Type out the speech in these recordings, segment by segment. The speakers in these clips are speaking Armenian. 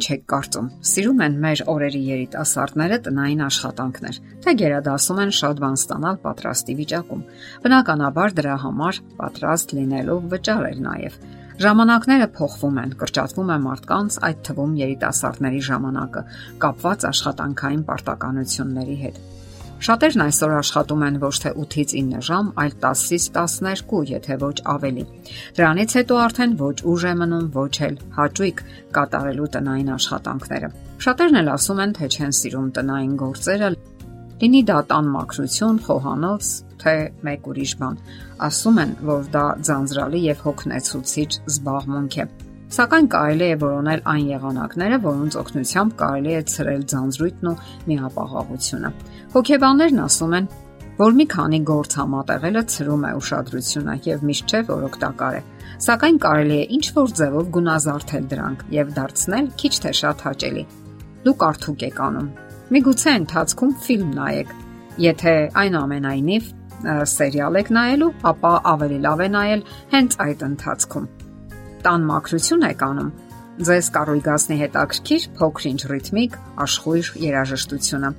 Ինչ եք կարծում։ Սիրում են մեր օրերի երիտասարդները տնային աշխատանքներ, թե գերադասում են շատ բան ստանալ պատրաստի վիճակում։ Բնականաբար դրա համար պատրաստ լինելով վճար էր նաև։ Ժամանակները փոխվում են, կրճատվում է մարդկանց, այդ թվում երիտասարդների ժամանակը, կապված աշխատանքային պարտականությունների հետ։ Շատերն այսօր աշխատում են ոչ թե 8-ից 9 ժամ, այլ 10-ից 12, եթե ոչ ավելի։ Դրանից հետո արդեն ոչ ուժ է մնում, ոչ էլ հաճույք կատարելու տնային աշխատանքները։ Շատերն էլ ասում են, թե չեն սիրում տնային գործերը, լինի դա տան մաքրություն, խոհանոց, թե մեկ ուրիշ բան։ Ասում են, որ դա ձանձրալի եւ հոգնեցուցիչ զբաղմունք է։ Սակայն կարելի է որոնել այն եղանակները, որոնց օգնությամբ կարելի է ցրել ձանձրույթն ու միապաղաղությունը։ Հոգեբաններն ասում են, որ մի քանի գործ համատեղելը ցրում է ուշադրությունը եւ միշտ չէ որ օգտակար է։ Սակայն կարելի է ինչ որ ձևով գունազարդել դրանք եւ դարձնել քիչ թե շատ հաճելի։ Դուք արդյոք եք անում։ Միգուցե ընթացքում ֆիլմ նայեք։ Եթե այն ամենայնիվ սերիալ եք նայելու, ապա ավելի լավ է նայել հենց այդ ընթացքում տան մաքրություն եք անում, ձեզ կառույգացնի հետաքրքիր փոքրինչ ռիթմիկ աշխույժ երաժշտությունը։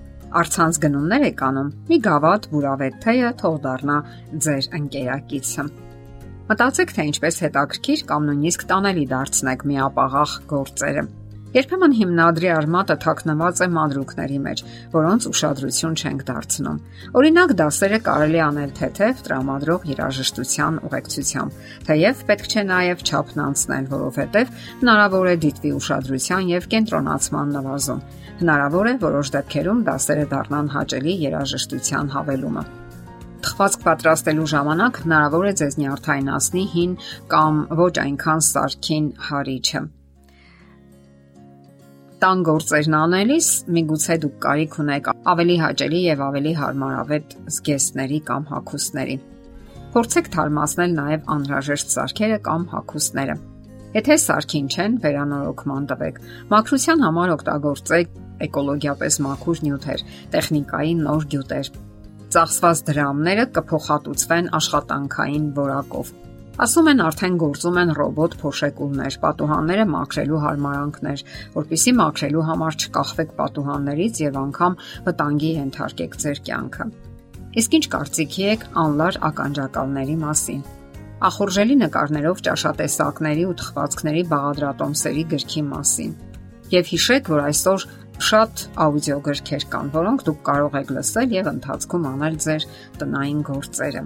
Արցանց գնումներ եք անում, մի գավաթ բուրավետ թեյը թող դառնա ձեր ընկերակիցը։ Մտածեք, թե ինչպես հետաքրքիր կամ նույնիսկ տանելի դարձնեք միապաղաղ գործերը։ Երբեմն հիմնադրի արմատը թաքնված է մանրուքների մեջ, որոնց ուշադրություն չենք դարձնում։ Օրինակ, դասերը կարելի անել թեթև տրամադրող երաժշտության ուղեկցությամբ, թեև պետք չէ նաև չափն անցնել, որովհետև հնարավոր է դիտվի ուշադրության եւ կենտրոնացման նվազում։ Հնարավոր է որոշ դեպքերում դասերը դառնան հաճելի երաժշտության հավելումը թխվածք պատրաստելու ժամանակ հնարավոր է ձեզ նյարդայնացնի հին կամ ոչ այնքան սարքին հարիչը տան գործերն անելիս միգուցե դուք կարիք ունեք ավելի հաճելի եւ ավելի հարմարավետ զգեստների կամ հագուստների։ Փորձեք թարմացնել նաև անհրաժեշտ սարքերը կամ հագուստները։ Եթե սարքին չեն, վերանորոգման տվեք։ Մաքրության համար օգտագործեք էկոլոգիապես մաքուր նյութեր, տեխնիկայի նոր գյուտեր։ Ծախսված դրամները կփոխհատուցվեն աշխատանքային որակով Ասում են արդեն գործում են ռոբոտ փոշեկումներ, պատուհանները մաքրելու հարմարանքներ, որpիսի մաքրելու համար չկախվեք պատուհաններից եւ անգամ վտանգի ենթարկեք ձեր կյանքը։ Իսկ ինչ կարծիքի եք անլար ականջակալների մասին։ Ախորժելի նկարներով ճաշատեսակների ու թխվածքների բաղադրատոմսերի գրքի մասին։ Եվ հիշեք, որ այսօր շատ աուդիո գրքեր կան, որոնք դուք կարող եք լսել եւ ընթացքում անել ձեր տնային գործերը։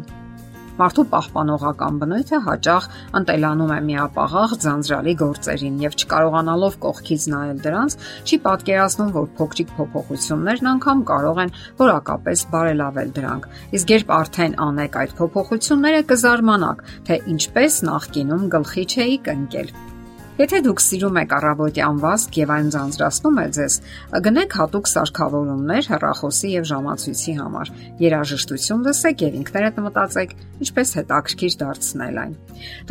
Մարդու պահպանողական բնույթը հաճախ ընտելանում է միապաղաղ ձանձրալի գործերին եւ չկարողանալով կողքից նայել դրանց, չի պատկերացնում, որ փոքրիկ փոփոխություններն անգամ կարող են որակապես բարելավել դրանք։ Իսկ երբ արդեն անեք այդ փոփոխությունները, կզարմանաք, թե ինչպես նախկինում գլխի չէիք ընկել։ Եթե դուք սիրում եք առավոտյան վազք եւ այն ձանձրացնում է ձեզ, գնեք հատուկ սարքավորումներ հեռախոսի եւ ժամացույցի համար։ Երաժշտություն լսեք եւ ինքներդ մտածեք, ինչպես հետաքրքիր դարձնել այն։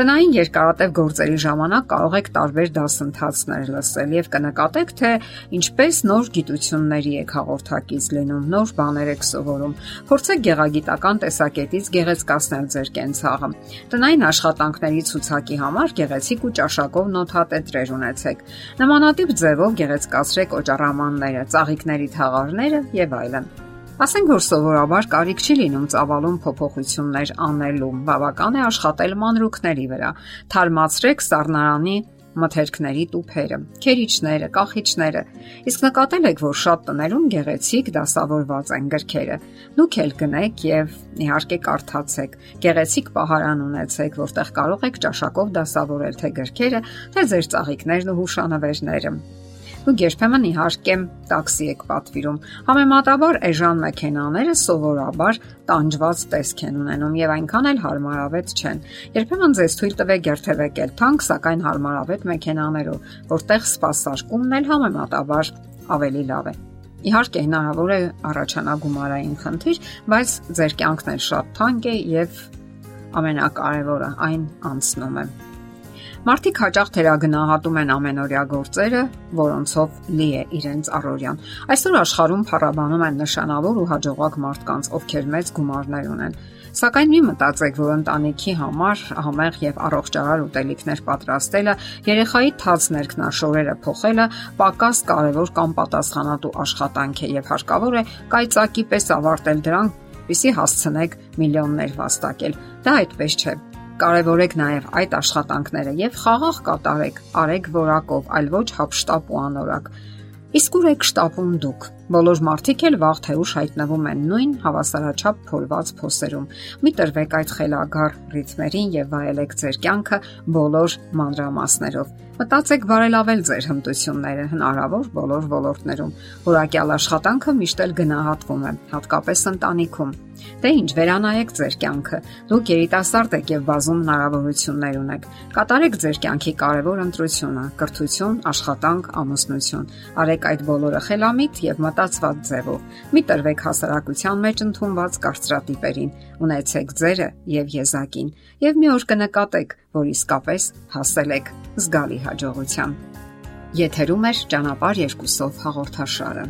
Տնային երկարատև գործերի ժամանակ կարող եք տարբեր դասընթացներ լսել եւ կնկատեք, թե ինչպես նոր գիտությունների եք հաղորդակից լինում, նոր բաներ եք սովորում։ Փորձեք գեղագիտական տեսակետից գեղեցկացնել ձեր կենցաղը։ Տնային աշխատանքների ցուցակի համար գեղեցիկ ու ճաշակով նոթ հատետրեր ունեցեք։ Նմանատիպ ձևով գեղեցկացրեք օճառամանները, ծաղիկների թաղարները եւ այլն։ Ասենք որ սովորաբար կարիք չի լինում ծավալուն փոփոխություններ անելու։ Բավական է աշխատել մանրուքների վրա։ Թարմացրեք սառնարանի մթերքների տուփերը, քերիչները, կախիչները։ Իսկ նկատել եք, որ շատ տներում գեղեցիկ դասավորված են գրքերը։ Դուք էլ գնեք եւ իհարկե կարդացեք։ Գեղեցիկ պահարան ունեցեք, որտեղ կարող եք ճաշակով դասավորել թե գրքերը, թե ձեր ծաղիկներն ու հուշանվերները։ Դուք երբեմն իհարկե տաքսի եք պատվիրում։ Համեմատաբար էժան մեքենաները սովորաբար տանջված տեսք են ունենում եւ այնքան էլ հարմարավետ չեն։ Երբեմն ձեզ թույլ տվեք երթևեկել թանկ, սակայն հարմարավետ մեքենաներով, որտեղ սպասարկումն էլ համեմատաբար ավելի լավ է։ Իհարկե հնարավոր է առաջանա գումարային խնդիր, բայց ձեր կյանքն էլ շատ թանկ է եւ ամենակարևորը այն անցնում է։ Մարդիկ հաճախ թերագնահատում են ամենօրյա գործերը, որոնցով լի է իրենց առօրյան։ Այսօր աշխարհում փառաբանում են նշանավոր ու հաջողակ մարդկանց, ովքեր մեծ գումարներ ունեն։ Սակայն մի մտածեք, որ ընտանիքի համար համեղ եւ առողջարար ուտելիքներ պատրաստելը, երեխայի թաց ներքնաշորերը փոխելը պակաս կարևոր կամ պատասխանատու աշխատանք է եւ հարկավոր է կայծակի պես ավարտել դրանք, պիսի հասցնեք միլիոններ վաստակել։ Դա այդպես չէ Կարևորեք նաև այդ աշխատանքները եւ խաղաղ կատարեք, արեք որակով, այլ ոչ հապշտապ ու անորակ։ Իսկ ուր եք շտապում դուք։ Բոլոր մարդիկ էլ վաղ թե ուշ հայտնվում են նույն հավասարաչափ փորված փոսերում։ Մի տրվեք այդ խելագար ռիթմերին եւ վայելեք ձեր կյանքը բոլոր մանրամասներով։ Մտածեք բարելավել ձեր հմտությունները հնարավոր բոլոր ոլորտներում։ Որակյալ աշխատանքը միշտ էլ գնահատվում է, հատկապես ընտանիքում։ Դե ինչ, վերանայեք ձեր կյանքը։ Դուք երիտասարդ եք եւ բազում հնարավորություններ ունեք։ Կատարեք ձեր կյանքի կարևոր ընտրությունը՝ կրթություն, աշխատանք, ամուսնություն։ Արեք այդ բոլորը խելամիտ եւ մտածված ձևով։ Մի տրվեք հասարակության մեջ ընդունված կարծրատիպերին, ունեցեք ձերը եւ եզակին եւ մի օր կնկատեք, որ իսկապես հասել եք զգալի հաջողության։ Եթերում է ճանապարհ երկուսով հաղորդաշարը։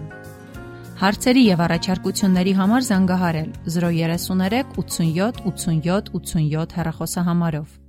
Հարցերի եւ առաջարկությունների համար զանգահարել 033 87 87 87 հեռախոսահամարով։